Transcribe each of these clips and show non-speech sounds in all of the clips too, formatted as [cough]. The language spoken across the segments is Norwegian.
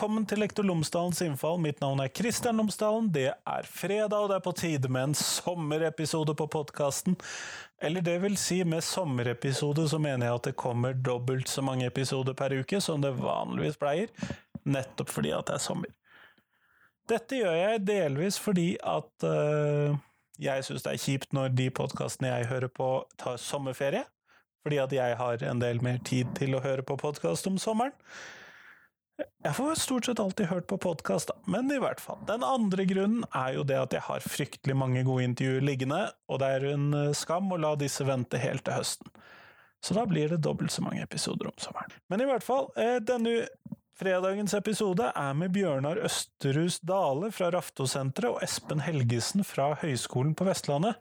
velkommen til Lektor Lomsdalens innfall. Mitt navn er Kristian Lomsdalen. Det er fredag, og det er på tide med en sommerepisode på podkasten. Eller det vil si, med sommerepisode så mener jeg at det kommer dobbelt så mange episoder per uke som det vanligvis pleier, nettopp fordi at det er sommer. Dette gjør jeg delvis fordi at øh, jeg syns det er kjipt når de podkastene jeg hører på, tar sommerferie. Fordi at jeg har en del mer tid til å høre på podkast om sommeren. Jeg får stort sett alltid hørt på podkast, men i hvert fall. Den andre grunnen er jo det at jeg har fryktelig mange gode intervjuer liggende, og det er en eh, skam å la disse vente helt til høsten. Så da blir det dobbelt så mange episoder om sommeren. Men i hvert fall, eh, denne fredagens episode er med Bjørnar Østerhus Dale fra Raftosenteret og Espen Helgesen fra Høgskolen på Vestlandet.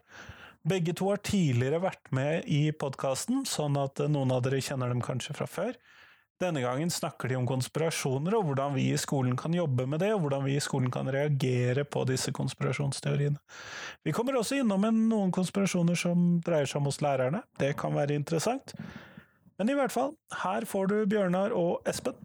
Begge to har tidligere vært med i podkasten, sånn at noen av dere kjenner dem kanskje fra før. Denne gangen snakker de om konspirasjoner, og hvordan vi i skolen kan jobbe med det, og hvordan vi i skolen kan reagere på disse konspirasjonsteoriene. Vi kommer også innom noen konspirasjoner som dreier seg om hos lærerne. Det kan være interessant. Men i hvert fall, her får du Bjørnar og Espen.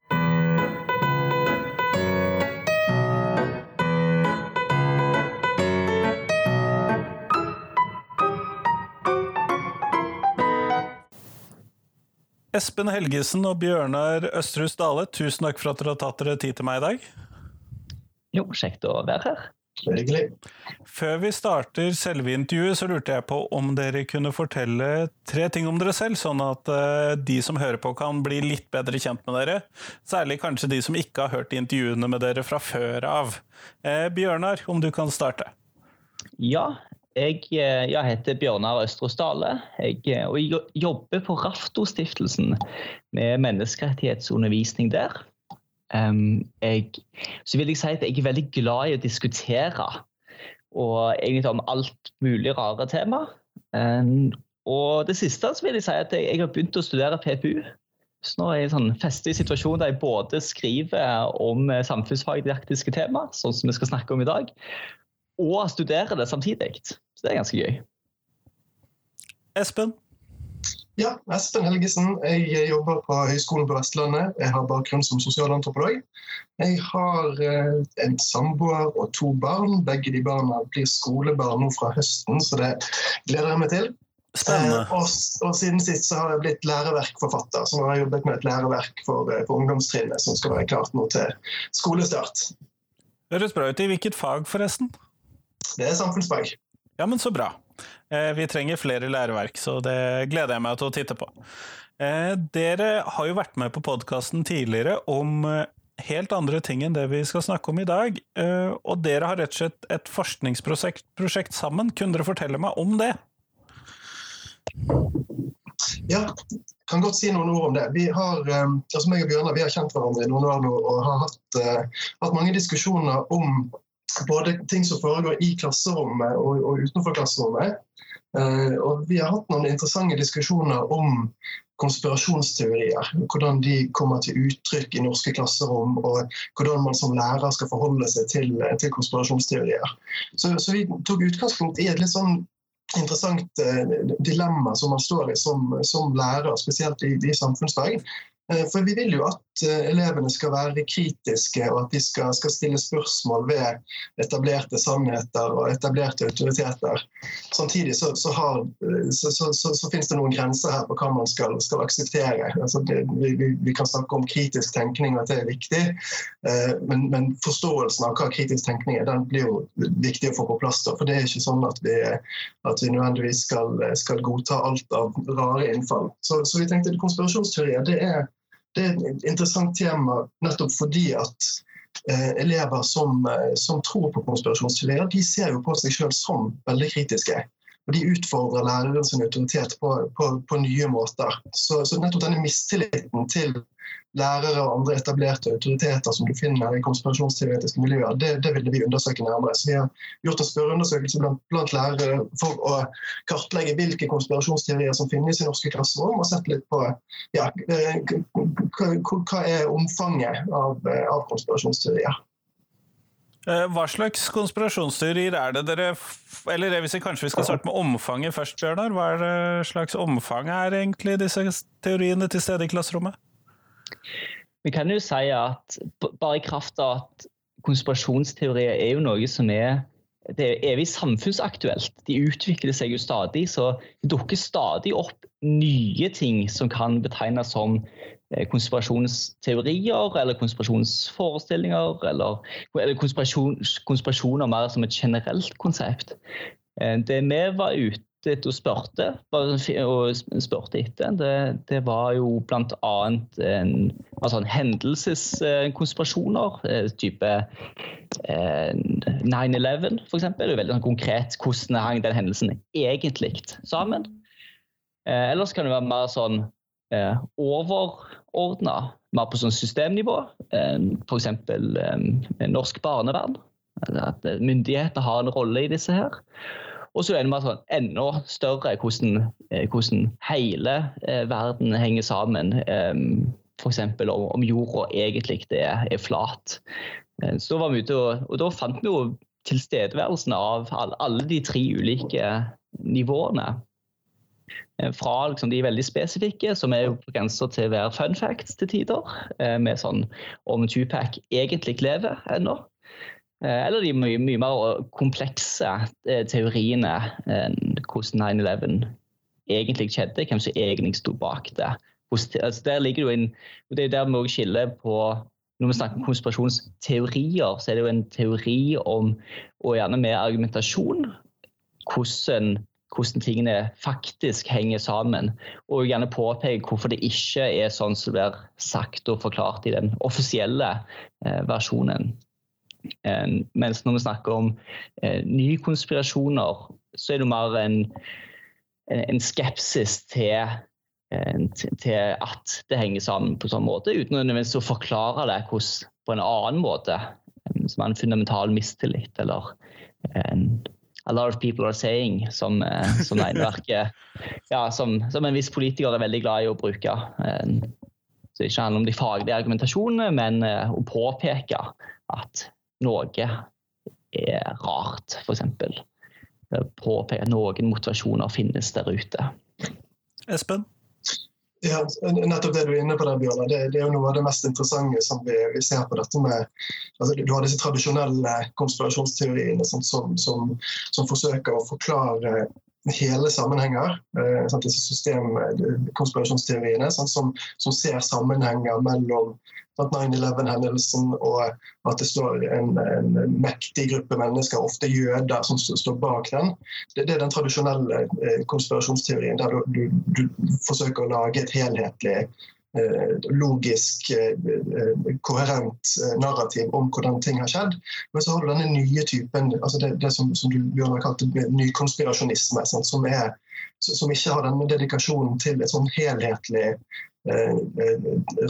Espen Helgesen og Bjørnar Østrhus Dale, tusen takk for at dere har tatt dere tid til meg i dag. Jo, kjekt å være her. Hyggelig. Før vi starter selve intervjuet, så lurte jeg på om dere kunne fortelle tre ting om dere selv, sånn at uh, de som hører på kan bli litt bedre kjent med dere. Særlig kanskje de som ikke har hørt intervjuene med dere fra før av. Eh, Bjørnar, om du kan starte? Ja, jeg, eh, jeg, heter Bjørnar Østros Dale jeg, og jeg jobber på Raftostiftelsen med menneskerettighetsundervisning der. Jeg, så vil jeg si at jeg er veldig glad i å diskutere og egentlig om alt mulig rare tema. Og det siste så vil jeg si at jeg, har begynt å studere PPU. Så nå er jeg i en sånn festlig situasjon der jeg både skriver om samfunnsfagdidaktiske tema, sånn som vi skal snakke om i dag, og studerer det samtidig. Så det er ganske gøy. Espen? Ja, Espen Helgesen. Jeg jobber på Høgskolen på Vestlandet. Jeg har bakgrunn som sosialantropolog. Jeg har eh, en samboer og to barn. Begge de barna blir skolebarn nå fra høsten, så det gleder jeg meg til. Spennende. Eh, og, og, siden sist så har jeg blitt læreverkforfatter, så nå har jeg jobbet med et læreverk for, eh, for ungdomstrinnet som skal være klart nå til skolestart. Høres bra ut. I hvilket fag, forresten? Det er samfunnsfag. Ja, men så bra. Eh, vi trenger flere læreverk, så det gleder jeg meg til å titte på. Eh, dere har jo vært med på podkasten tidligere om eh, helt andre ting enn det vi skal snakke om i dag. Og dere har rett og slett et forskningsprosjekt sammen. Kunne dere fortelle meg om det? Ja, kan godt si noen ord om det. Vi har, altså meg og Bjørnar vi har kjent hverandre i noen år nå og har hatt, hatt mange diskusjoner om både ting som foregår i klasserommet og, og utenfor klasserommet. Uh, og vi har hatt noen interessante diskusjoner om konspirasjonsteorier. Hvordan de kommer til uttrykk i norske klasserom, og hvordan man som lærer skal forholde seg til, til konspirasjonsteorier. Så, så, vi tok utgangspunkt i et litt sånn interessant uh, dilemma som man står i som, som lærer, spesielt i, i samfunnsfag. Uh, for vi vil jo at Eh, elevene skal være kritiske, og at de skal, skal, stille spørsmål ved etablerte sannheter og etablerte autoriteter. Samtidig så, så, har, så, så finnes det noen grenser her på hva man skal, skal akseptere. Altså, vi, vi, vi, kan snakke om kritisk tenkning og at det er viktig, eh, men, men, forståelsen av hva kritisk tenkning er, den blir jo viktig å få på plass. Da, for det er ikke sånn at vi, at vi nødvendigvis skal, skal, godta alt av rare innfall. Så, vi tenkte konspirasjonsteorier det er det er et interessant tema nettopp fordi at eh, elever som, eh, som, tror på konspirasjonsteorier, de ser jo på seg selv som veldig kritiske. Og de utfordrer lærerens autoritet på, på, på, nye måter. Så, så nettopp denne mistilliten til lærere og andre etablerte autoriteter som du finner i konspirasjonsteoretiske miljøer, det, det ville vi undersøke nærmere. Så vi har gjort en spørreundersøkelse blant, blant, lærere for å kartlegge hvilke konspirasjonsteorier som finnes i norske klasserom, og sett litt på ja, hva, hva er omfanget av, av konspirasjonsteorier. Eh, hva slags konspirasjonsteorier er det dere Eller hvis vi kanskje vi skal starte med omfanget først, Bjørnar. Hva er det slags omfang er egentlig disse teoriene til stede i klasserommet? vi kan jo si at bare i kraft av at konspirasjonsteorier er jo noe som er det er evig samfunnsaktuelt. De utvikler seg jo stadig, så det dukker stadig opp nye ting som kan betegnes som konspirasjonsteorier eller konspirasjonsforestillinger, eller, eller konspirasjon, konspirasjoner mer som et generelt konsept. Eh, det vi var ute etter og spurte, spurte etter, det, det var jo bl.a. Altså hendelseskonspirasjoner. Eh, type 9-11, f.eks. Det er veldig sånn konkret hvordan hang den hendelsen egentlig sammen. Eh, ellers kan det være mer sånn eh, overordna, mer på sånn systemnivå. Eh, F.eks. Eh, norsk barnevern. At myndighetene har en rolle i disse her. Og så er det sånn enda større hvordan, eh, hvordan hele eh, verden henger sammen. Eh, F.eks. Om, om jorda egentlig er, er flat. Eh, så var vi ute og, og da fant vi jo tilstedeværelsen av alle, alle de tre ulike nivåene. Eh, fra liksom, de veldig spesifikke, som er på grensa til å være fun facts til tider, eh, med sånn om Tupac egentlig lever ennå. Eh, eller de mye, mye mer komplekse teoriene, hvordan 9-11 egentlig skjedde, hvem som egentlig sto bak det. Altså, der ligger jo en, Det er der vi også skiller på når vi snakker om konspirasjonsteorier, så er det jo en teori om, og gjerne med argumentasjon, hvordan hvordan tingene faktisk henger sammen. Og gjerne påpeke hvorfor det ikke er sånn som blir sagt og forklart i den offisielle eh, versjonen. Eh, mens når vi snakker om eh, nye konspirasjoner, så er det mer en, en skepsis til, eh, til at det henger sammen på sånn måte, uten nødvendigvis å forklare det hvordan, på en annen måte. Som en fundamental mistillit eller en a lot of people are saying, som, eh, som regneverket ja, som, som, en viss politiker er veldig glad i å bruke. Eh, så det ikke handler om de faglige argumentasjonene, men eh, å påpeke at noe er rart, f.eks. Påpeke at noen motivasjoner finnes der ute. Espen? Ja, nettopp det du er inne på der, Bjørnar. Det, det, er jo noe av det mest interessante som vi, vi ser på dette med altså, Du har disse tradisjonelle konspirasjonsteoriene som, som, som, som forsøker å forklare hele sammenhenger. Eh, sant, disse sant, som, som, ser sammenhenger mellom 9-11-hendelsen og at det står en, en, mektig gruppe mennesker, ofte jøder, som står bak den. Det, det er den tradisjonelle eh, konspirasjonsteorien der du, du, du, forsøker å lage et helhetlig logisk, eh, eh, koherent narrativ om hvordan ting har skjedd. Men så har du denne nye typen, altså det, det som, som, du Bjørn har kalt nykonspirasjonisme, som, som, ikke har denne dedikasjonen til et sånn helhetlig eh,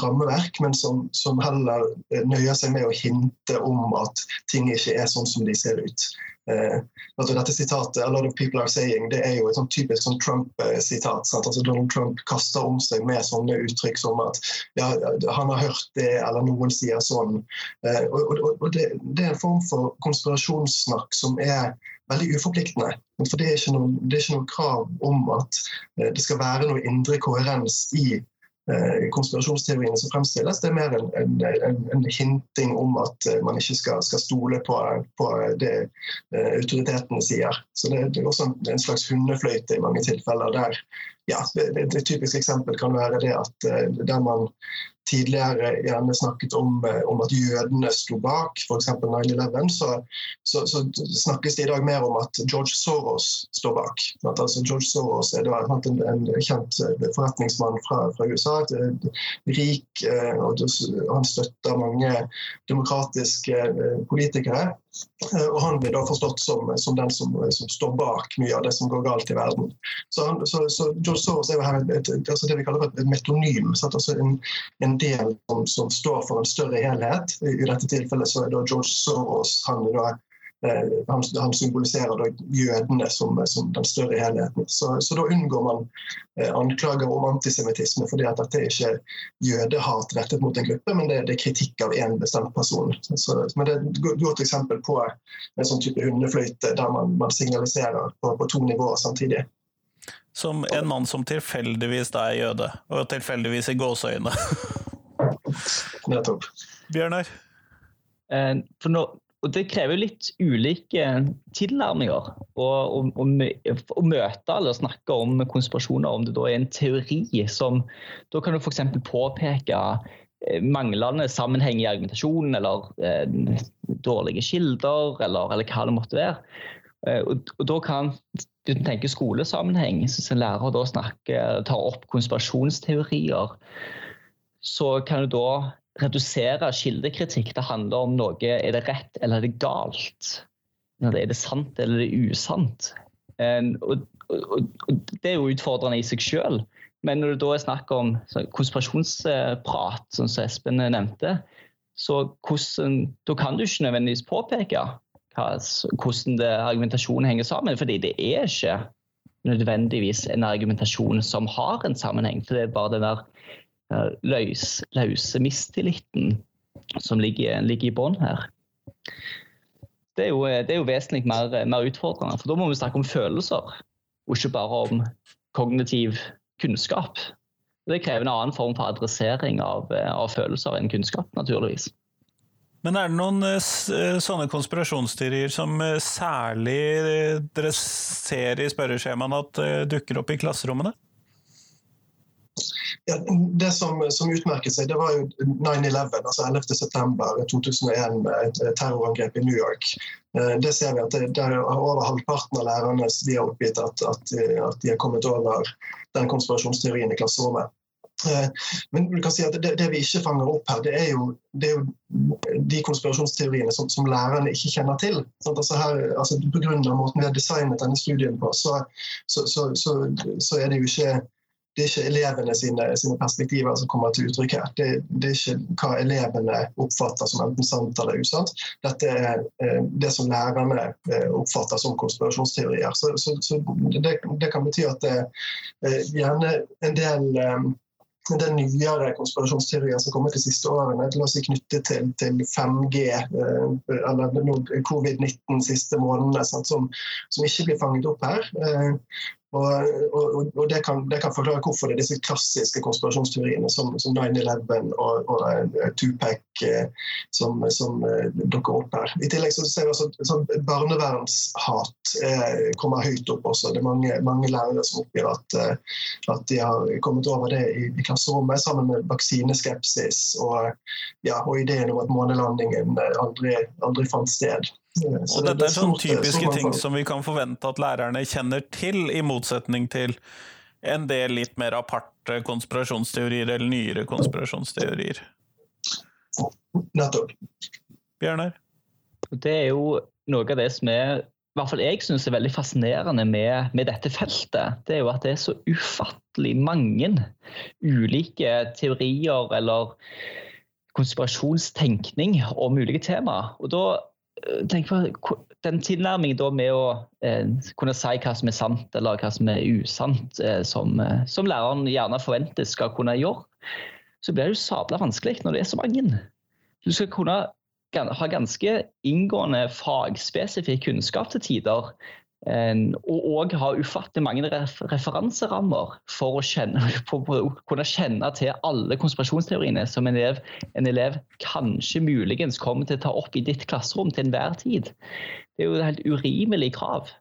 rammeverk, men som, som, heller nøyer seg med å hinte om at ting ikke er sånn som de ser ut. Eh, altså dette sitatet, a lot of people are saying, det er jo et sånn typisk sånn Trump-sitat. Altså Donald Trump kaster om seg med sånne uttrykk som at ja, han har hørt det, eller noen sier sånn. Eh, og, og, og det, det, er en form for konspirasjonssnakk som er veldig uforpliktende. For det er, noe, det er ikke noe krav om at eh, det skal være noe indre koherens i konspirasjonsteoriene som fremstilles. Det er mer en, en, en hinting om at eh, man ikke skal, skal stole på, på, det uh, autoritetene sier. Så det, det er også en, slags hundefløyte i mange tilfeller. der ja, det, det, det typiske eksempel kan være det at der man tidligere gjerne snakket om, eh, om at jødene sto bak, f.eks. 9-11, så, så, så, snakkes det i dag mer om at George Soros står bak. At altså George Soros er da, en, en, kjent eh, forretningsmann fra, fra USA, et, rik, eh, og han støtter mange demokratiske politikere. Og han blir da forstått som, som den som, som, står bak mye av det som går galt i verden. Så, han, så, så George Soros er jo her et, et, altså det vi kaller et metonym. Altså en, en del som, som, står for en større helhet. I, dette tilfellet så er da George Soros han, da, eh, han, han symboliserer da jødene som, som, den større helheten. Så, så da unngår man eh, anklager om antisemittisme, fordi at dette er ikke jødehat rettet mot en gruppe, men det, det er kritikk av én bestemt person. Så, men det er et godt eksempel på en sånn type hundefløyte der man, man signaliserer på, på to nivåer samtidig. Som en mann som tilfeldigvis da er jøde, og tilfeldigvis i gåseøyne. [laughs] nettopp. Bjørnar? Eh, for nå, og Det krever litt ulike tilnærminger. Å møte eller snakke om konspirasjoner, om det da er en teori som Da kan du f.eks. påpeke eh, manglende sammenheng i argumentasjonen, eller eh, dårlige kilder, eller, eller, hva det måtte være. Eh, og, og, da kan, du tenker skolesammenheng, hvis en lærer da snakker, tar opp konspirasjonsteorier, så kan du da redusere kildekritikk. Det handler om noe er det rett eller er det galt. Er det sant eller er det usant? Og, og, og Det er jo utfordrende i seg selv. Men når det da er snakk om konspirasjonsprat, som Espen nevnte, så hvordan, da kan du ikke nødvendigvis påpeke hvordan det, argumentasjonen henger sammen. fordi det er ikke nødvendigvis en argumentasjon som har en sammenheng. for Det er bare den der løs, løse mistilliten som ligger, ligger i bånn her. Det er, jo, det er jo, vesentlig mer, mer, utfordrende. For da må vi snakke om følelser, og ikke bare om kognitiv kunnskap. Det krever en annen form for adressering av, av følelser enn kunnskap, naturligvis. Men er det noen eh, sånne konspirasjonsteorier som eh, særlig eh, dere ser i spørreskjemaene at dukker opp i klasserommene? Ja, det som, som, utmerket seg, det var jo 9-11, altså 11.9.2001, et terrorangrep i New York. Eh, det ser vi at det, er over halvparten av lærerne de har oppgitt at, at, at, de har kommet over den konspirasjonsteorien i klasserommet. Eh, men du kan si at det, det vi ikke fanger opp her, det er jo, det er jo de konspirasjonsteoriene som, som, lærerne ikke kjenner til. Sånn, altså her, altså av måten vi har designet denne studien på, så, så, så, så er det jo ikke det er ikke elevene sine, sine, perspektiver som kommer til uttrykk her. Det, det, er ikke hva elevene oppfatter som enten sant eller usant. Dette er eh, det som lærerne eh, oppfatter som konspirasjonsteorier. Så, så, så det, det, kan bety at det eh, gjerne en del eh, den nyere konspirasjonsteorier som kommer de siste årene, la oss si knyttet til, til 5G eller covid-19 siste månedene, som, som, ikke blir fanget opp her. Og, og, og det, kan, det, kan, forklare hvorfor det er disse klassiske konspirasjonsteoriene som, som 9-11 og, og uh, Tupac uh, som, som uh, dukker opp her. I tillegg så ser vi at sånn Barnevernshat uh, kommer høyt opp også. Det er mange, mange lærere som oppgir at, at, de har kommet over det i, i klasserommet, sammen med vaksineskepsis og, ja, og ideen om at månelandingen aldri, aldri fant sted. Og dette er sånne typiske ting som vi kan forvente at lærerne kjenner til, i motsetning til en del litt mer aparte konspirasjonsteorier eller nyere konspirasjonsteorier. Nettopp. Bjørnar? Det er jo noe av det som er i hvert fall jeg synes er veldig fascinerende med, med, dette feltet, det er jo at det er så ufattelig mange ulike teorier eller konspirasjonstenkning om ulike temaer. Og da tenk på den tilnærmingen med å eh, kunne si hva som er sant eller hva som er usant, eh, som, eh, som, læreren gjerne forventes skal kunne gjøre, så blir det jo sabla vanskelig når det er så mange. Du skal kunne ha ganske inngående fagspesifikk kunnskap til tider og òg ha ufattelig mange referanserammer for å, kjenne, [laughs] for å, kunne kjenne til alle konspirasjonsteoriene som en elev, en elev, kanskje muligens kommer til å ta opp i ditt klasserom til enhver tid. Det er jo et helt urimelig krav.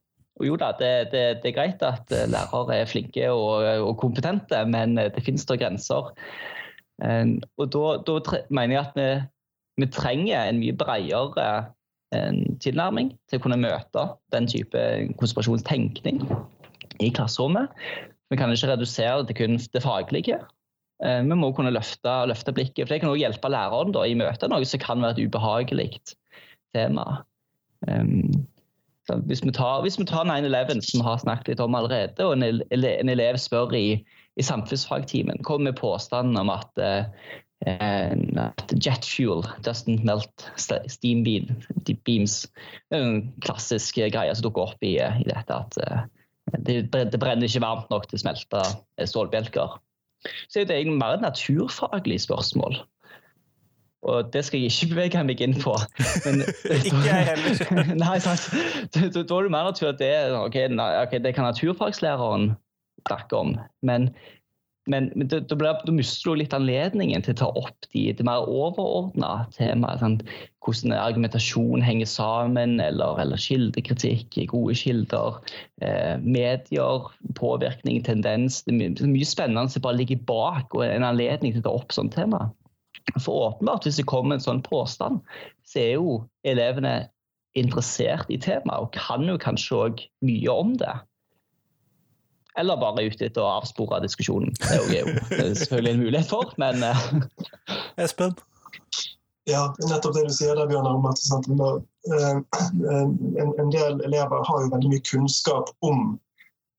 Og jo da, det, det, det er greit at eh, lærere er flinke og, og kompetente, men eh, det finnes da grenser. Og da, da mener jeg at vi, vi trenger en mye bredere en tilnærming til å kunne møte den type konspirasjonstenkning i klasserommet. Vi kan ikke redusere det til kun det faglige. Eh, vi må kunne løfte, løfte blikket. for Det kan også hjelpe læreren da, i møte noe som kan være et ubehagelig tema. Um, hvis vi tar, tar 9-11, som vi har snakket litt om allerede, og en, en elev spør i, i samfunnsfagtimen kommer med påstanden om at uh, jet fuel doesn't melt steam beams. Det er en klassisk greie som dukker opp i, i dette at det, det, brenner ikke varmt nok til å smelte stålbjelker. Så det er egentlig mer et naturfaglig spørsmål. Og det skal jeg ikke bevege meg inn på. Men, [laughs] ikke jeg heller. [laughs] nei, sant. Da, er det mer naturlig at det, okay, okay, det kan naturfaglæreren snakke om. Men men, men da, da, da, mister du litt anledningen til å ta opp de, de mer overordna temaene. Sånn, hvordan argumentasjon henger sammen, eller, eller kildekritikk, gode kilder, eh, medier, påvirkning, tendens. Det er mye spennende som bare ligger bak, og en anledning til å ta opp sånne tema. For åpenbart, hvis det kommer en sånn påstand, så er jo elevene interessert i temaet, og kan jo kanskje òg mye om det eller bare ute etter å avspore diskusjonen. Det er jo selvfølgelig en mulighet for, men eh, [laughs] Espen? Ja, nettopp det du sier der, Bjørnar, om at eh, en, en, del elever har jo veldig mye kunnskap om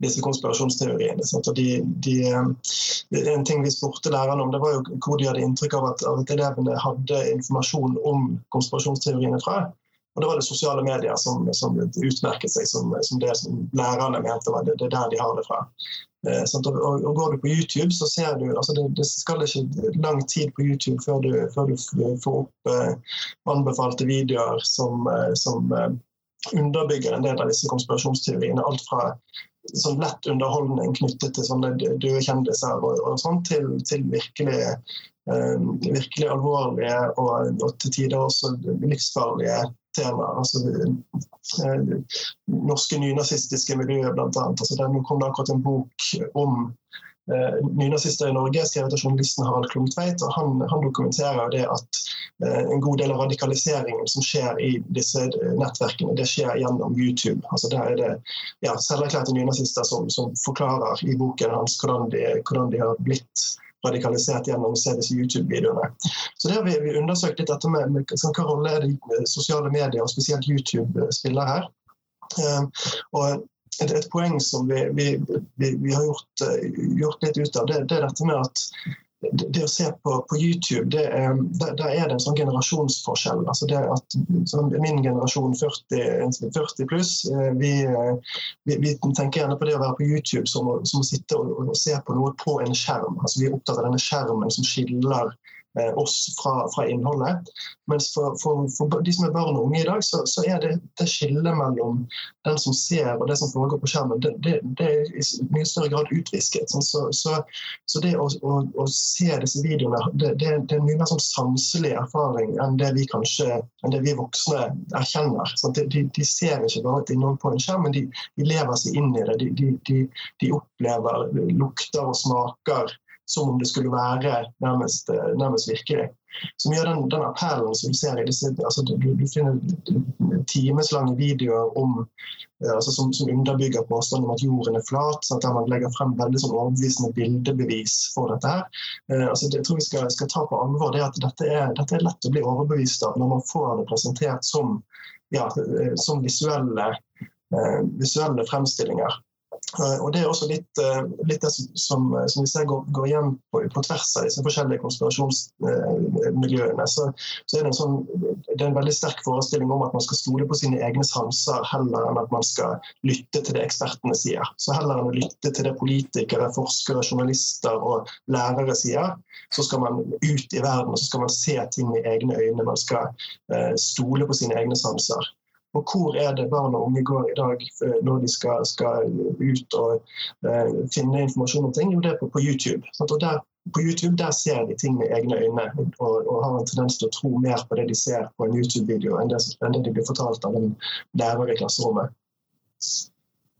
disse konspirasjonsteoriene. Sant? Og de, de, eh, en ting vi spurte lærerne om, det var jo hvor de hadde inntrykk av at, at elevene hadde informasjon om konspirasjonsteoriene fra. Og Det var det sosiale medier som, som utmerket seg som, som, det som lærerne mente var det, det er der de har det fra. Eh, og, og, Går du på YouTube, så ser du altså det, det skal ikke lang tid på YouTube før du, før du får opp eh, anbefalte videoer som, eh, som eh, underbygger en del av disse konspirasjonsteoriene. Alt fra sånn lett underholdning knyttet til sånne døde kjendiser og, og sånn, til, til virkelig, eh, virkelig alvorlige og, og, til tider også livsfarlige tema. altså eh, Norske nynazistiske miljøer, bl.a. Altså, det kom det akkurat en bok om eh, nynazister i Norge, skrevet av journalisten Harald Klumtveit. og Han, han dokumenterer det at eh, en god del av radikaliseringen som skjer i disse nettverkene, det skjer gjennom YouTube. Altså Der er det ja, selverklærte nynazister som, som, forklarer i boken hans hvordan de, hvordan de har blitt radikalisert gjennom å se disse YouTube-videoene. Så det har vi, vi undersøkt litt dette med, med hva rolle er det sosiale medier, og spesielt YouTube, spiller her. Um, og et, et, poeng som vi, vi, vi har gjort, uh, gjort, litt ut av, det, det er dette med at det å se på, på YouTube, det er, der, er det en sånn generasjonsforskjell. Altså det at sånn, Min generasjon 40, 40 pluss, eh, vi, eh, vi, vi, tenker gjerne på det å være på YouTube som å, som å sitte og, og, se på noe på en skjerm. Altså Vi er opptatt av denne skjermen som skiller Eh, oss fra, fra, innholdet. Mens for, for, for, de som er barn og unge i dag, så, så er det, det skillet mellom den som ser og det som foregår på skjermen, det, det, det er i mye større grad utvisket. Så, så, så det å, å, å, se disse videoene, det, er en mye mer sånn sanselig erfaring enn det vi kanskje, enn det vi voksne erkjenner. De, de, ser ikke bare et innhold på en skjerm, men de, de lever seg inn i det. De, de opplever lukter og smaker som om det skulle være nærmest, eh, nærmest virkelig. Så mye av den, den, appellen som du ser i disse altså du, du finner timeslange videoer om, eh, altså som, som, underbygger påstanden om at jorden er flat. Sånn der man legger frem veldig sånn overbevisende bildebevis for dette. her. Eh, altså det jeg tror vi skal, skal, ta på alvor det at dette er, dette er lett å bli overbevist av når man får det presentert som, ja, som visuelle, visuelle fremstillinger. Eh, og Det er også litt, eh, litt det som, som, vi ser går, går igjen på, på, tvers av disse forskjellige konspirasjonsmiljøene. Så, så er det, en sånn, det er en veldig sterk forestilling om at man skal stole på sine egne sanser heller enn at man skal lytte til det ekspertene sier. Så heller enn å lytte til det politikere, forskere, journalister og lærere sier, så skal man ut i verden og så skal man se ting med egne øyne. Man skal eh, stole på sine egne sanser. Og hvor er det barn og unge går i dag eh, når de skal, skal ut og uh, finne informasjon om ting? Jo, det er på, på YouTube. Og der, på YouTube der ser de ting med egne øyne og, og, har en tendens til å tro mer på det de ser på en YouTube-video, enn, enn, det de blir fortalt av en lærer i klasserommet.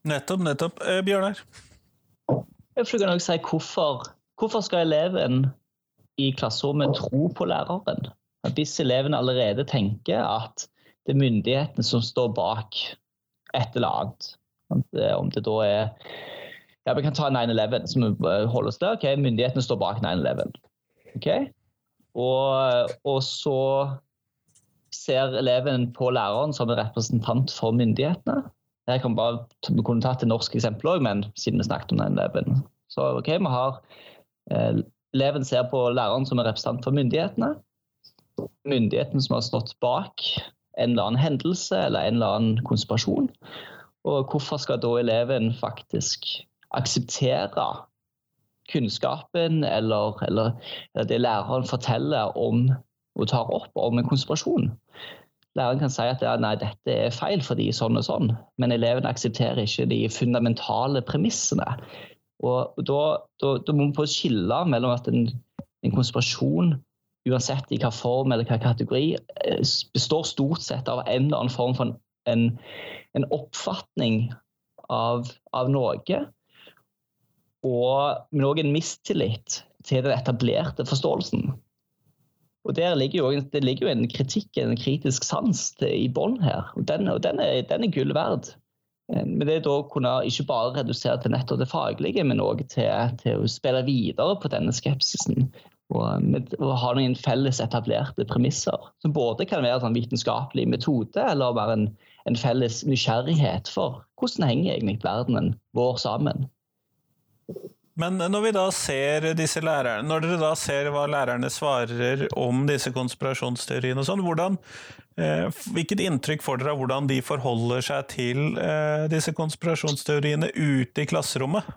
Nettopp, nettopp. Eh, Bjørnar? Jeg kan også si hvorfor, hvorfor skal eleven i klasserommet tro på læreren? Hvis eleven allerede tenker at det er myndighetene som står bak et eller annet. Om det da er ja, Vi kan ta 9-11 som holder oss der. ok, myndighetene står bak 9-11. Okay? Og, og, så ser eleven på læreren som en representant for myndighetene. Jeg kan bare vi kunne tatt et norsk eksempel òg, men siden vi snakket om 9-11. Så ok, vi har eh, Eleven ser på læreren som en representant for myndighetene. Myndighetene som har stått bak en eller annen hendelse eller en eller annen konspirasjon. Og hvorfor skal da eleven faktisk akseptere kunnskapen eller, eller, det læreren forteller om og tar opp om en konspirasjon? Læreren kan si at ja, nei, dette er feil fordi sånn og sånn, men eleven aksepterer ikke de fundamentale premissene. Og da, da, da må vi skille mellom at en, en konspirasjon, uansett i hva form eller hva kategori, eh, består stort sett av en eller annen form for en, en oppfatning av, av noe. Og, men òg en mistillit til den etablerte forståelsen. Og Der ligger jo, det ligger jo en kritikk, en kritisk sans til, i bånn her. og Den, og den er, den er gull verd. Eh, men det er da kunne ikke bare redusere til nettopp det faglige, men òg til, til, å spille videre på denne skepsisen. Og, med, og ha noen felles etablerte premisser. Som både kan være en sånn vitenskapelig metode, eller være en, en felles nysgjerrighet for hvordan henger egentlig verdenen vår sammen. Men når vi da ser disse lærerne, når dere da ser hva lærerne svarer om disse konspirasjonsteoriene og sånn, hvordan, eh, hvilket inntrykk får dere av hvordan de forholder seg til eh, disse konspirasjonsteoriene ute i klasserommet?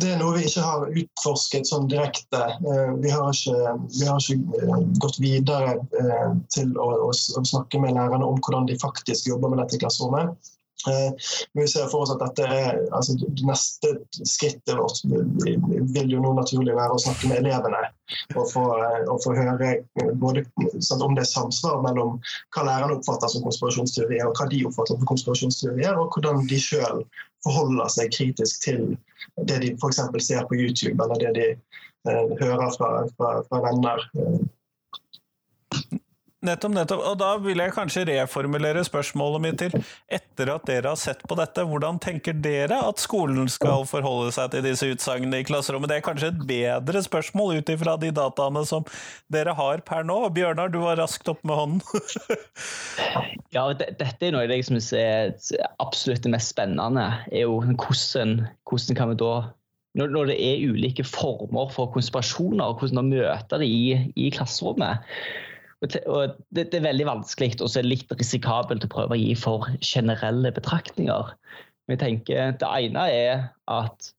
Det er noe vi ikke har utforsket sånn direkte. Eh, vi har ikke, vi har ikke eh, gått videre eh, til å, å, snakke med lærerne om hvordan de faktisk jobber med dette i klasserommet. Eh, men vi ser for oss at dette er altså, det neste skrittet vårt vil jo nå naturlig være å snakke med elevene. Og få, eh, og få høre både sånn, om det er samsvar mellom hva lærerne oppfatter som konspirasjonsteorier, og hva de oppfatter som konspirasjonsteorier, og hvordan de sjøl forholder seg kritisk til det de f.eks. ser på YouTube, eller det de eh, hører fra, fra, fra venner. Eh, Nettopp, nettopp. Og da vil jeg kanskje reformulere spørsmålet mitt til etter at dere har sett på dette, hvordan tenker dere at skolen skal forholde seg til disse utsagnene i klasserommet? Det er kanskje et bedre spørsmål ut ifra de dataene som dere har per nå. Bjørnar, du var raskt opp med hånden. [laughs] ja, dette er noe jeg syns er absolutt det mest spennende. er jo hvordan, hvordan kan vi da når, det er ulike former for konspirasjoner, hvordan møte det i, i klasserommet. Og det, det, er veldig vanskelig og litt risikabelt å prøve å gi for generelle betraktninger. Men jeg tenker Det ene er at,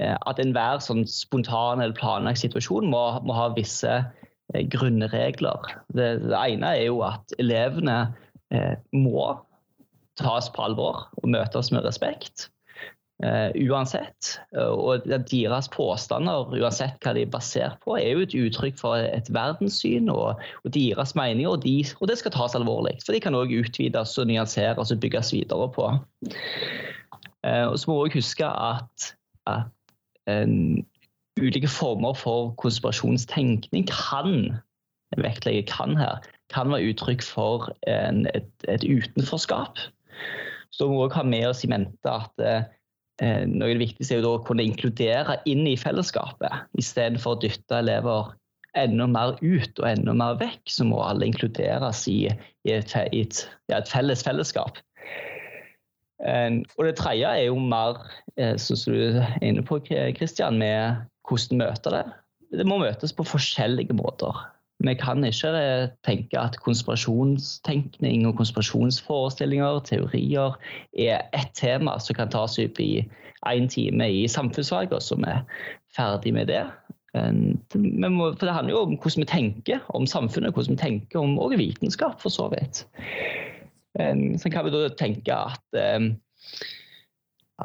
eh, at enhver sånn spontan eller planlagt situasjon må, må ha visse eh, grunnregler. Det, det, ene er jo at elevene eh, må tas på alvor og møtes med respekt. Uh, uansett. og deres påstander, uansett hva de er basert på, er jo et uttrykk for et verdenssyn og, og deres meninger, og, de, og, det skal tas alvorlig. For de kan òg utvides og nyanseres og bygges videre på. Uh, og så må vi òg huske at, at um, ulike former for konspirasjonstenkning kan vektlegge kan her, kan være uttrykk for en, et, et, utenforskap. Så må vi òg ha med oss i mente at uh, eh, noe av det viktigste er jo da å kunne inkludere inn i fellesskapet, istedenfor å dytte elever enda mer ut og enda mer vekk, så må alle inkluderes i, i, et, i et, ja, et, felles fellesskap. Eh, og det tredje er jo mer, eh, som du er inne på, Kristian, med hvordan møter det. Det må møtes på forskjellige måter. Vi kan ikke eh, tenke at konspirasjonstenkning og konspirasjonsforestillinger, teorier, er ett tema som kan tas opp i én time i samfunnsfag, og så er vi ferdig med det. Må, for Det handler jo om hvordan vi tenker om samfunnet, hvordan vi tenker om også vitenskap, for så vidt. Så kan vi da tenke at,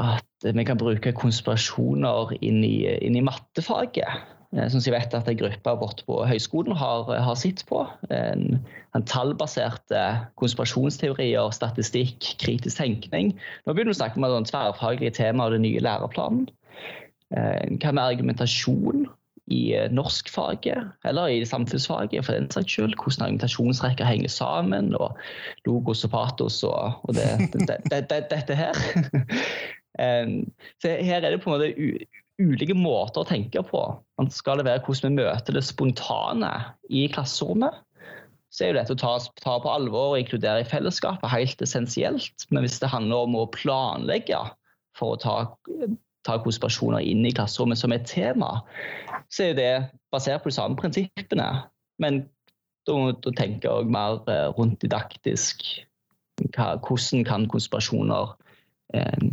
at vi kan bruke konspirasjoner inn i, inn i mattefaget. Eh, som jeg vet at en gruppe borte på høyskolen har, har sett på. En, en tallbaserte konspirasjonsteorier, statistikk, kritisk tenkning. Nå begynner vi å snakke om et tverrfaglig tema av den nye læreplanen. Eh, hva med argumentasjon i eh, norskfaget, eller i samfunnsfaget for den saks skyld? Hvordan argumentasjonsrekker henger sammen, og logos og patos og, og det, det, det, dette her. [laughs] Så her er det på en måte ulike måter å tenke på. Skal det være hvordan vi møter det spontane i klasserommet, så er jo dette å ta, ta på alvor og inkludere i fellesskapet helt essensielt. Men hvis det handler om å planlegge for å ta, ta konspirasjoner inn i klasserommet som et tema, så er det basert på de samme prinsippene. Men da, må du tenke mer eh, rundt didaktisk. Hvordan kan konspirasjoner eh,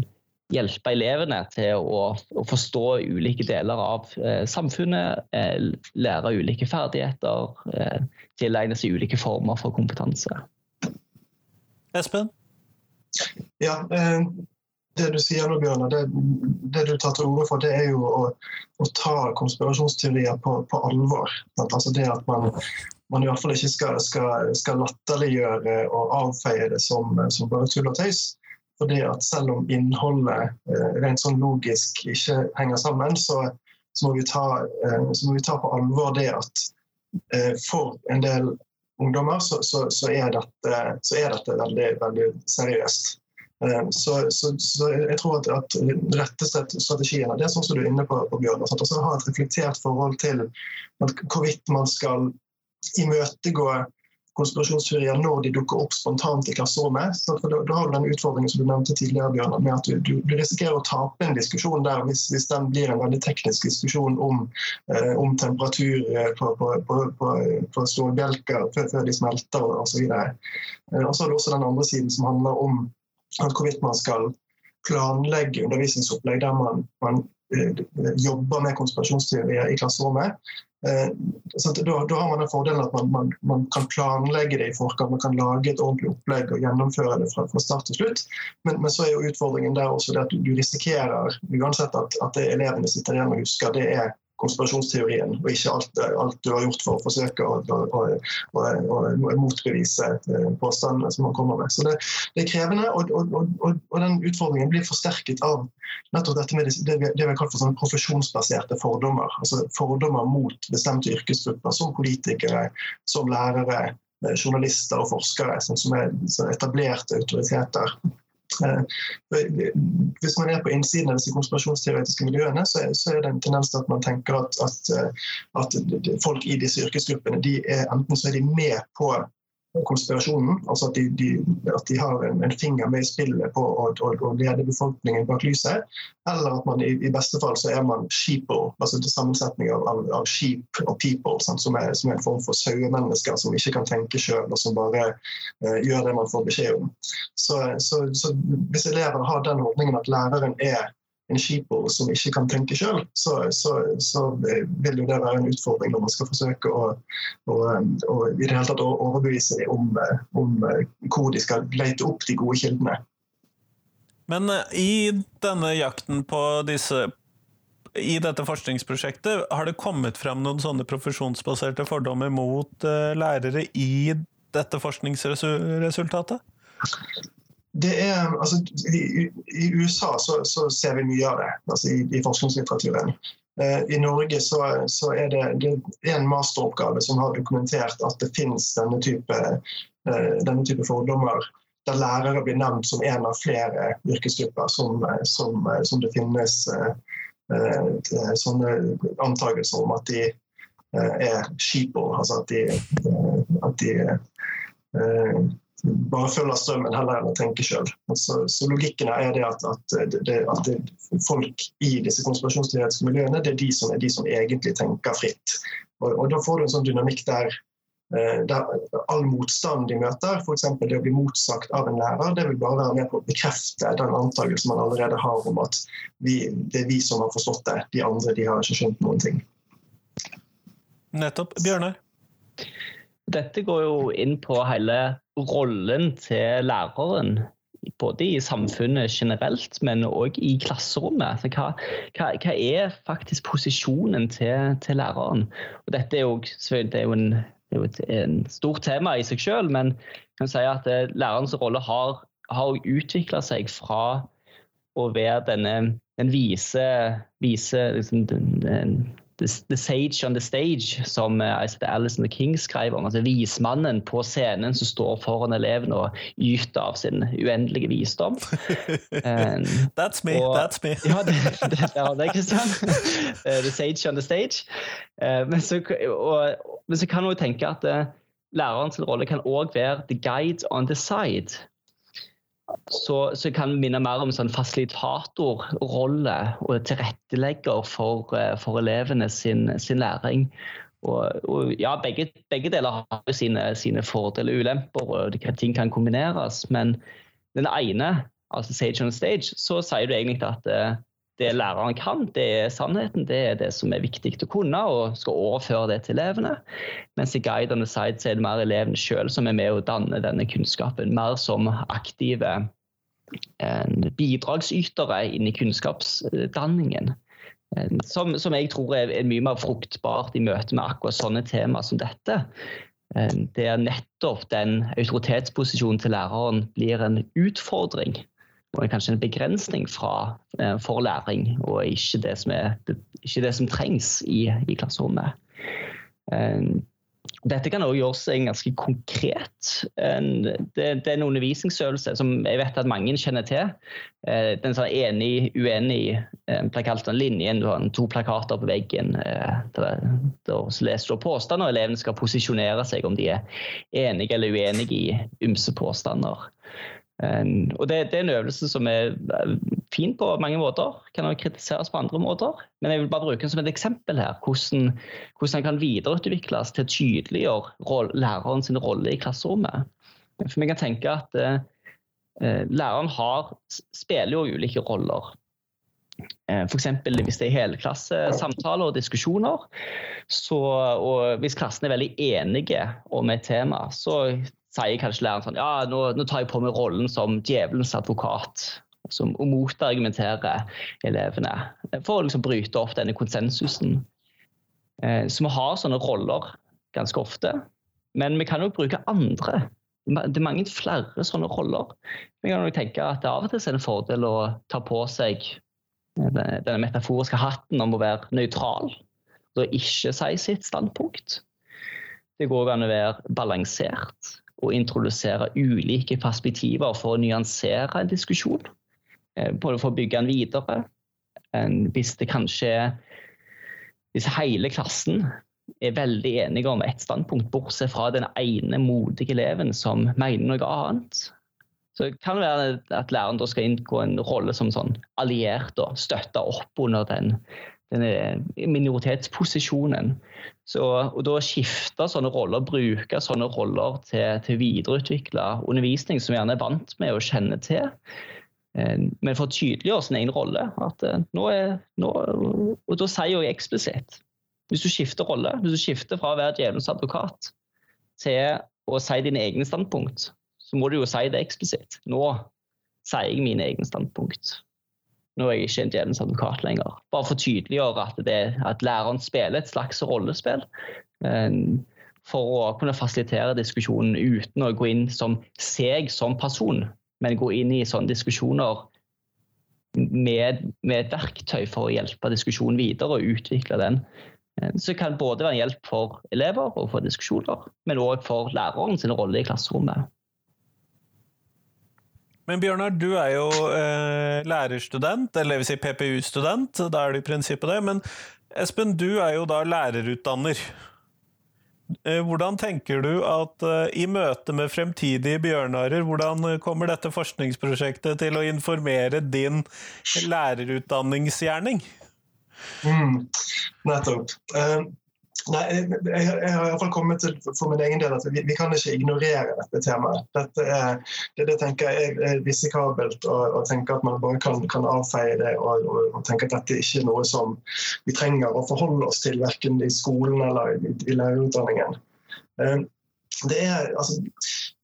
hjelpe elevene til å, å forstå ulike deler av eh, samfunnet, eh, lære ulike ferdigheter, eh, tilegne seg ulike former for kompetanse. Espen? Ja, eh, det du sier nå, Bjørnar, det, det, du tar til orde for, det er jo å, å ta konspirasjonsteorier på, på alvor. Altså det at man, man i hvert fall ikke skal, skal, skal latterliggjøre og avfeie det som, som bare tull og tøys. Fordi at selv om innholdet eh, rent sånn logisk ikke henger sammen, så, så, må, vi ta, eh, så må vi ta på alvor det at eh, for en del ungdommer så, så, så, er, dette, så er dette veldig, veldig seriøst. Så, så, så, jeg tror at, at rette strategien det er sånn som du er inne på, Bjørn. Altså, ha et reflektert forhold til hvorvidt man skal imøtegå konspirasjonsteorier når de dukker opp spontant i klasserommet. Så da, da, har du den utfordringen som du nevnte tidligere, Bjørn, med at du, du, du, risikerer å tape en diskusjon der hvis, hvis den blir en veldig teknisk diskusjon om, eh, om temperatur på, på, på, på, på stålbjelker før, før, de smelter osv. Og, eh, og så har du også den andre siden som handler om hvorvidt man skal planlegge undervisningsopplegg der man, man eh, jobber med konspirasjonsteorier i klasserommet. Eh, da, da, har man den fordelen at man, man, man, kan planlegge det i forkant. Man kan lage et ordentlig opplegg og gjennomføre det fra, fra start til slutt. Men, men, så er jo utfordringen der også det at du, du risikerer uansett at, at det elevene sitter igjen og husker, det er konspirasjonsteorien, og ikke alt, alt, du har gjort for å forsøke å, å, å, å motbevise eh, påstandene som man kommer med. Så det, det er krevende, og, og, og, og, den utfordringen blir forsterket av nettopp dette med det, det vi har kalt for sånn profesjonsbaserte fordommer. Altså fordommer mot bestemte yrkesgrupper, som politikere, som lærere, eh, journalister og forskere, som er etablerte autoriteter. Eh, hvis man er på innsiden av disse konspirasjonsteoretiske miljøene, så er, det en tendens til at man tenker at, at, eh, at folk i disse yrkesgruppene de er, enten så er de med på konspirasjonen. Altså at de, de, at de har en, en, finger med i spillet på å, lede befolkningen bak lyset. Eller at man i, i beste fall så er man sheeple, altså til sammensetning av, av, av sheep og people, sant, som, er, som, er, en form for sauemennesker som ikke kan tenke sjøl, og som bare uh, gjør det man får beskjed om. Så, så, så hvis elever har den holdningen at læreren er en sheeple som ikke kan tenke sjøl, så, så, så, vil jo det være en utfordring når man skal forsøke å, å, å i det hele tatt overbevise dem om, om, hvor de skal lete opp de gode kildene. Men eh, i denne jakten på disse i dette forskningsprosjektet, har det kommet frem noen sånne profesjonsbaserte fordommer mot uh, lærere i dette forskningsresultatet? Er, altså, i, i, USA så, så, ser vi mye av det altså, i, i forskningslitteraturen. Eh, I Norge så, så, er det, det en masteroppgave som har dokumentert at det finnes denne type, eh, denne type fordommer der lærere blir nevnt som en av flere yrkesgrupper som, som, som det finnes eh, eh sånne antakelser om at de eh, er sheeple, altså at de, at de bare følger strømmen heller enn å tenke sjøl. Så, så, logikken er det at, at, det, at det, folk i disse konspirasjonsteoretiske miljøene det er de som er de som egentlig tenker fritt. Og, og Da får du en sånn dynamikk der, eh, der all motstand de møter, f.eks. det å bli motsagt av en lærer, det vil bare være med på å bekrefte den antakelsen man allerede har om at vi, det er vi som har forstått det, de andre de har ikke skjønt noen ting. Nettopp. Bjørnar? Dette går jo inn på hele rollen til læreren. Både i samfunnet generelt, men òg i klasserommet. Hva, hva, hva, er faktisk posisjonen til, til læreren? Og dette er jo, det er jo, en, et stort tema i seg selv, men jeg kan si at eh, lærerens rolle har, har utvikla seg fra å være denne den vise, vise liksom, den, den, the, the, Sage on the Stage, som uh, the King skrev om. altså Vismannen på scenen som står foran elevene og yter av sin uendelige visdom. Um, [laughs] that's me, og, that's me. ja, det, det, det er Kristian. Uh, the Sage on the Stage. Uh, men, så, og, men, så, kan man jo tenke at uh, lærerens rolle kan òg være the guide on the side så, så kan vi minne mer om sånn fasilitatorrolle og tilrettelegger for, eh, for elevene sin, sin læring. Og, og, ja, begge, begge, deler har sine, sine fordeler og ulemper, og ting kan kombineres. Men den ene, altså Sage on Stage, så sier du egentlig at eh, det læreren kan, det er sannheten. Det er det som er viktig å kunne, og skal overføre det til elevene. Mens i Guide on the Side så er det mer elevene sjøl som er med å danne denne kunnskapen. Mer som aktive bidragsytere inn i kunnskapsdanningen. Som, som, jeg tror er, er mye mer fruktbart i møte med akkurat sånne tema som dette. Det er nettopp den autoritetsposisjonen til læreren blir en utfordring og kanskje en begrensning fra, for læring, og ikke det som, er, ikke det som trengs i, i klasserommet. Dette kan også gjøres ganske konkret. Det, det, er en undervisningsøvelse som jeg vet at mange kjenner til. Eh, den sånn enig-uenig-plakaten, eh, linjen, du har to plakater på veggen. Eh, da leser du påstander, og elevene skal posisjonere seg om de er enige eller uenige i ymse påstander. Og det, det, er en øvelse som er fin på mange måter, kan også kritiseres på andre måter. Men jeg vil bare bruke den som et eksempel her, hvordan, hvordan den kan videreutvikles til å tydeliggjøre læreren sin rolle i klasserommet. For vi kan tenke at eh, læreren har, spiller jo ulike roller. Eh, F.eks. hvis det er helklassesamtaler og diskusjoner, så, og hvis klassen er veldig enige om et tema, så sier kanskje læreren sånn Ja, nå, nå tar jeg på meg rollen som djevelens advokat. Som motargumenterer motargumentere elevene. For å liksom bryte opp denne konsensusen. Eh, så vi har sånne roller ganske ofte. Men vi kan jo bruke andre. Det er mange flere sånne roller. Vi kan jo tenke at det av og til er en fordel å ta på seg denne metaforiske hatten om å være nøytral. Og ikke si sitt standpunkt. Det går an å være balansert å introdusere ulike perspektiver for å nyansere en diskusjon. Eh, både for å bygge den videre. Hvis det kanskje Hvis hele klassen er veldig enige om ett standpunkt, bortsett fra den ene modige eleven som mener noe annet, så det kan være at læreren skal inngå en rolle som sånn alliert og støtte opp under den denne minoritetsposisjonen. Så, og da skifte sånne roller, bruke sånne roller til, til videreutvikle undervisning som gjerne er vant med å kjenne til. Eh, men for å tydeliggjøre sin egen rolle. At eh, nå er, nå, og da sier jeg eksplisitt Hvis du skifter rolle, hvis du skifter fra å være djevelens advokat til å si dine egne standpunkt, så må du jo si det eksplisitt. Nå sier jeg mine egne standpunkt. Nå er jeg ikke en djevelens advokat lenger. Bare for å tydeliggjøre at, det, at læreren spiller et slags rollespill. Eh, for å kunne fasilitere diskusjonen uten å gå inn som seg som person, men gå inn i sånne diskusjoner med, med et verktøy for å hjelpe diskusjonen videre og utvikle den. Eh, så det kan både være en hjelp for elever og for diskusjoner, men òg for læreren sin rolle i klasserommet. Men Bjørnar, du er jo eh, lærerstudent, eller vil si PPU-student. Da er du i prinsippet det. Men Espen, du er jo da lærerutdanner. Eh, hvordan tenker du at uh, i møte med fremtidige bjørnarer, hvordan kommer dette forskningsprosjektet til å informere din lærerutdanningsgjerning? Mm, nettopp. Nei, jeg, jeg har iallfall kommet til for min egen del at vi, vi kan ikke ignorere dette temaet. Dette er, det, det tenker jeg er risikabelt å tenke at man bare kan, kan avfeie det og, og, og, tenke at dette ikke er noe som vi trenger å forholde oss til verken i skolen eller i, i lærerutdanningen. Eh, det er, altså,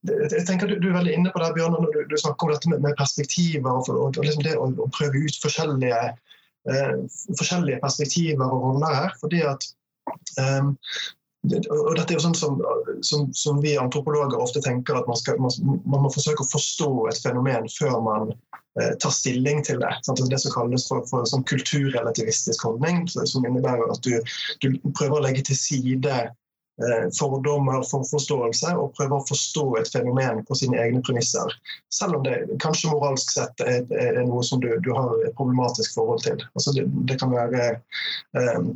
jeg tenker du, du, er veldig inne på det, Bjørn, når du, du snakker om dette med, med perspektiver og, og liksom det å, å, prøve ut forskjellige, eh, forskjellige perspektiver og roller her. fordi at Um, og dette er jo sånn som, som, som, vi antropologer ofte tenker at man, skal, man, man, må forsøke å forstå et fenomen før man eh, tar stilling til det. Sant? Det som kalles for, for sånn kulturrelativistisk holdning, som innebærer at du, du prøver å legge til side eh, fordommer for forståelse og prøver å forstå et fenomen på sine egne premisser. Selv om det kanskje moralsk sett er, er noe som du, du, har et problematisk forhold til. Altså det, det kan være eh,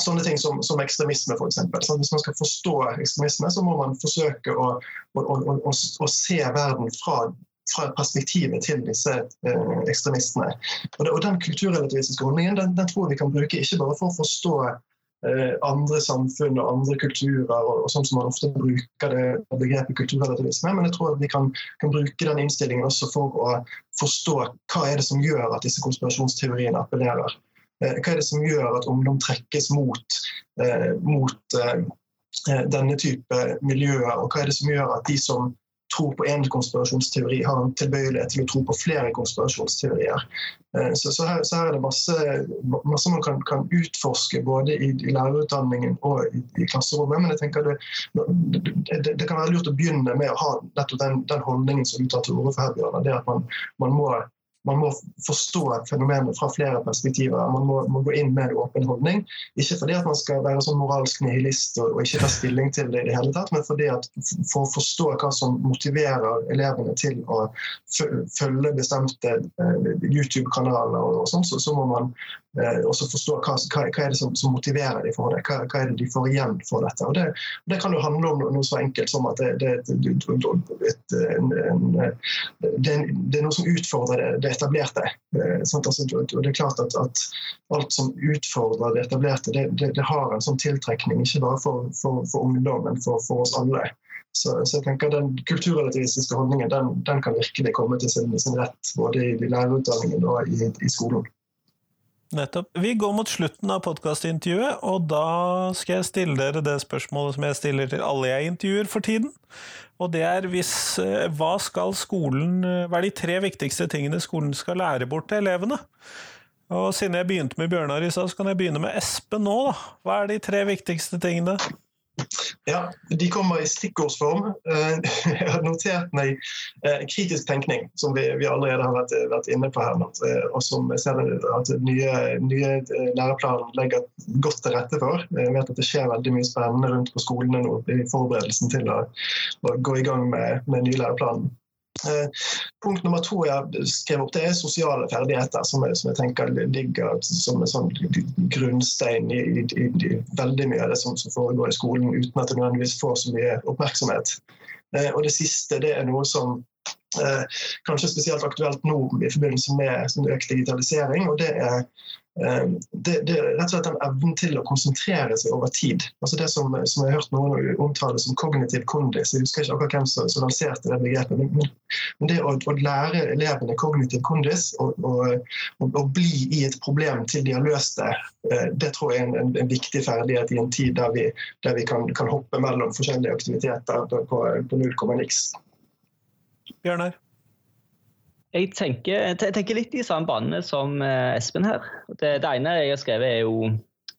sånne ting som, som ekstremisme, f.eks. Så hvis man skal forstå ekstremisme, så må man forsøke å, å, å, å se verden fra, fra perspektivet til disse eh, ekstremistene. Og, det, og, Den kulturrelativistiske holdningen den, den, tror vi kan bruke ikke bare for å forstå eh, andre samfunn og andre kulturer, og, og sånn som man ofte bruker det begrepet kulturrelativisme, men jeg tror vi kan, kan bruke den innstillingen også for å forstå hva er det som gjør at disse konspirasjonsteoriene appellerer. Eh, hva er det som gjør at ungdom trekkes mot, eh, mot eh, denne type miljøer, og hva er det som gjør at de som tror på én konspirasjonsteori, har en tilbøyelighet til å tro på flere konspirasjonsteorier. Så, så, her, så her, er det masse, masse man kan, kan, utforske både i, i lærerutdanningen og i, i, klasserommet. Men jeg tenker det, det, det, kan være lurt å begynne med å ha nettopp den, den holdningen som du tar til orde for her, Bjørn. Det at man, man må man må forstå fenomenet fra flere perspektiver. Man må, må, gå inn med en åpen holdning. Ikke fordi at man skal være sånn moralsk nihilist og, og, ikke ta stilling til det i det hele tatt, men fordi at for å forstå hva som motiverer elevene til å følge bestemte uh, YouTube-kanaler, og, og sånn, så, så, må man uh, også forstå hva, hva, hva er det som, som, motiverer dem for det. Hva, hva, er det de får igjen for dette. Og Det, det kan jo handle om noe så enkelt som at det, det, et, en, en, det, er noe som utfordrer det etablerte. Eh, altså, det er klart at, at, alt som utfordrer det etablerte, det har en sånn tiltrekning, ikke bare for, for, for ungdom, men for, for oss alle. Så, så, jeg tenker Den kulturrelativistiske holdningen den, den kan virkelig komme til sin, sin, rett både i lærerutdanningen og i, i skolen. Nettopp. Vi går mot slutten av podkastintervjuet, og da skal jeg stille dere det spørsmålet som jeg stiller til alle jeg intervjuer for tiden. Og det er hvis, eh, hva skal skolen eh, Hva er de tre viktigste tingene skolen skal lære bort til elevene? Og siden jeg begynte med Bjørnar i stad, så kan jeg begynne med Espen nå. Da. Hva er de tre viktigste tingene? Ja, de kommer i stikkordsform. Eh, [laughs] jeg har notert meg eh, kritisk tenkning, som vi, allerede har vært, inne på her. Eh, og som jeg ser at nye, nye læreplanen legger godt til rette for. Jeg vet at det skjer veldig mye spennende rundt på skolene nå i forberedelsen til å, å gå i gang med, med nye læreplanen. Eh, punkt nummer to jeg skrev opp, det er sosiale ferdigheter, som jeg, som jeg tenker ligger som en sånn grunnstein i, i, i, veldig mye av det som, som, foregår i skolen, uten at det nødvendigvis får så mye oppmerksomhet. Eh, og det siste det er noe som eh, kanskje spesielt aktuelt nå i forbindelse med økt digitalisering. og det er det, det, er rett og slett den evnen til å konsentrere seg over tid. Altså Det som, som jeg har hørt noen omtale som kognitiv kondis. Jeg husker ikke akkurat hvem som, som lanserte det begrepet. Men, men det å, å, lære elevene kognitiv kondis og, og, og, og, bli i et problem til de har løst det, eh, det tror jeg er en, en, en viktig ferdighet i en tid der vi, der vi kan, kan, hoppe mellom forskjellige aktiviteter på, på null komma niks. Bjørnar? Jeg tenker, jeg tenker, litt i samme bane som eh, Espen her. Det, det, ene jeg har skrevet, er jo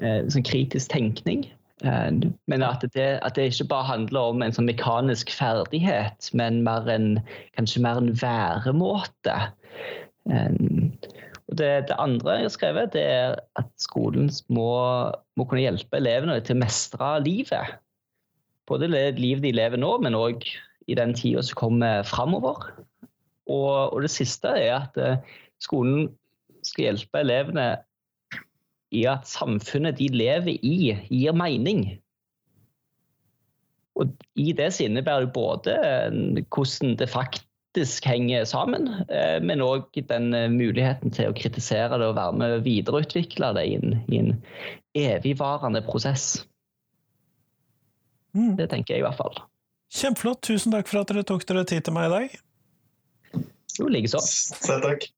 eh, sånn kritisk tenkning. Eh, men at det, at det, ikke bare handler om en sånn mekanisk ferdighet, men mer en, kanskje mer en væremåte. Og det, det, andre jeg har skrevet, det er at skolen må, må kunne hjelpe elevene til å mestre livet. Både livet de lever nå, men òg i den tida som kommer framover. Og, og, det siste er at eh, skolen skal hjelpe elevene i at samfunnet de lever i, gir mening. Og I det så innebærer det både eh, hvordan det faktisk henger sammen, eh, men òg den muligheten til å kritisere det og være med å videreutvikle det i en, i en evigvarende prosess. Mm. Det tenker jeg i hvert fall. Kjempeflott. Tusen takk for at dere tok dere tid til meg i dag. Jo, likeså. Selv takk.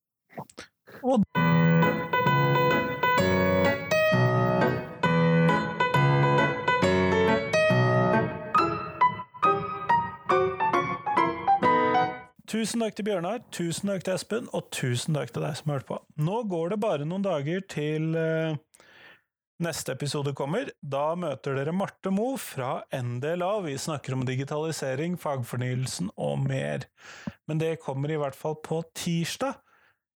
Og Tusen takk til Bjørnar, tusen takk til Espen, og tusen takk til deg som hørte på. Nå går det bare noen dager til uh, Neste episode kommer. Da møter dere Marte Mo fra NDLA. Vi snakker om digitalisering, fagfornyelsen og mer. Men det kommer i hvert fall på tirsdag.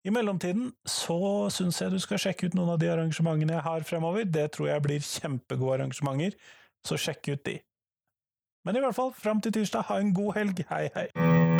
I mellomtiden så syns jeg du skal sjekke ut noen av de arrangementene jeg har fremover. Det tror jeg blir kjempegode arrangementer, så sjekk ut de. Men i hvert fall, fram til tirsdag, ha en god helg. Hei, hei!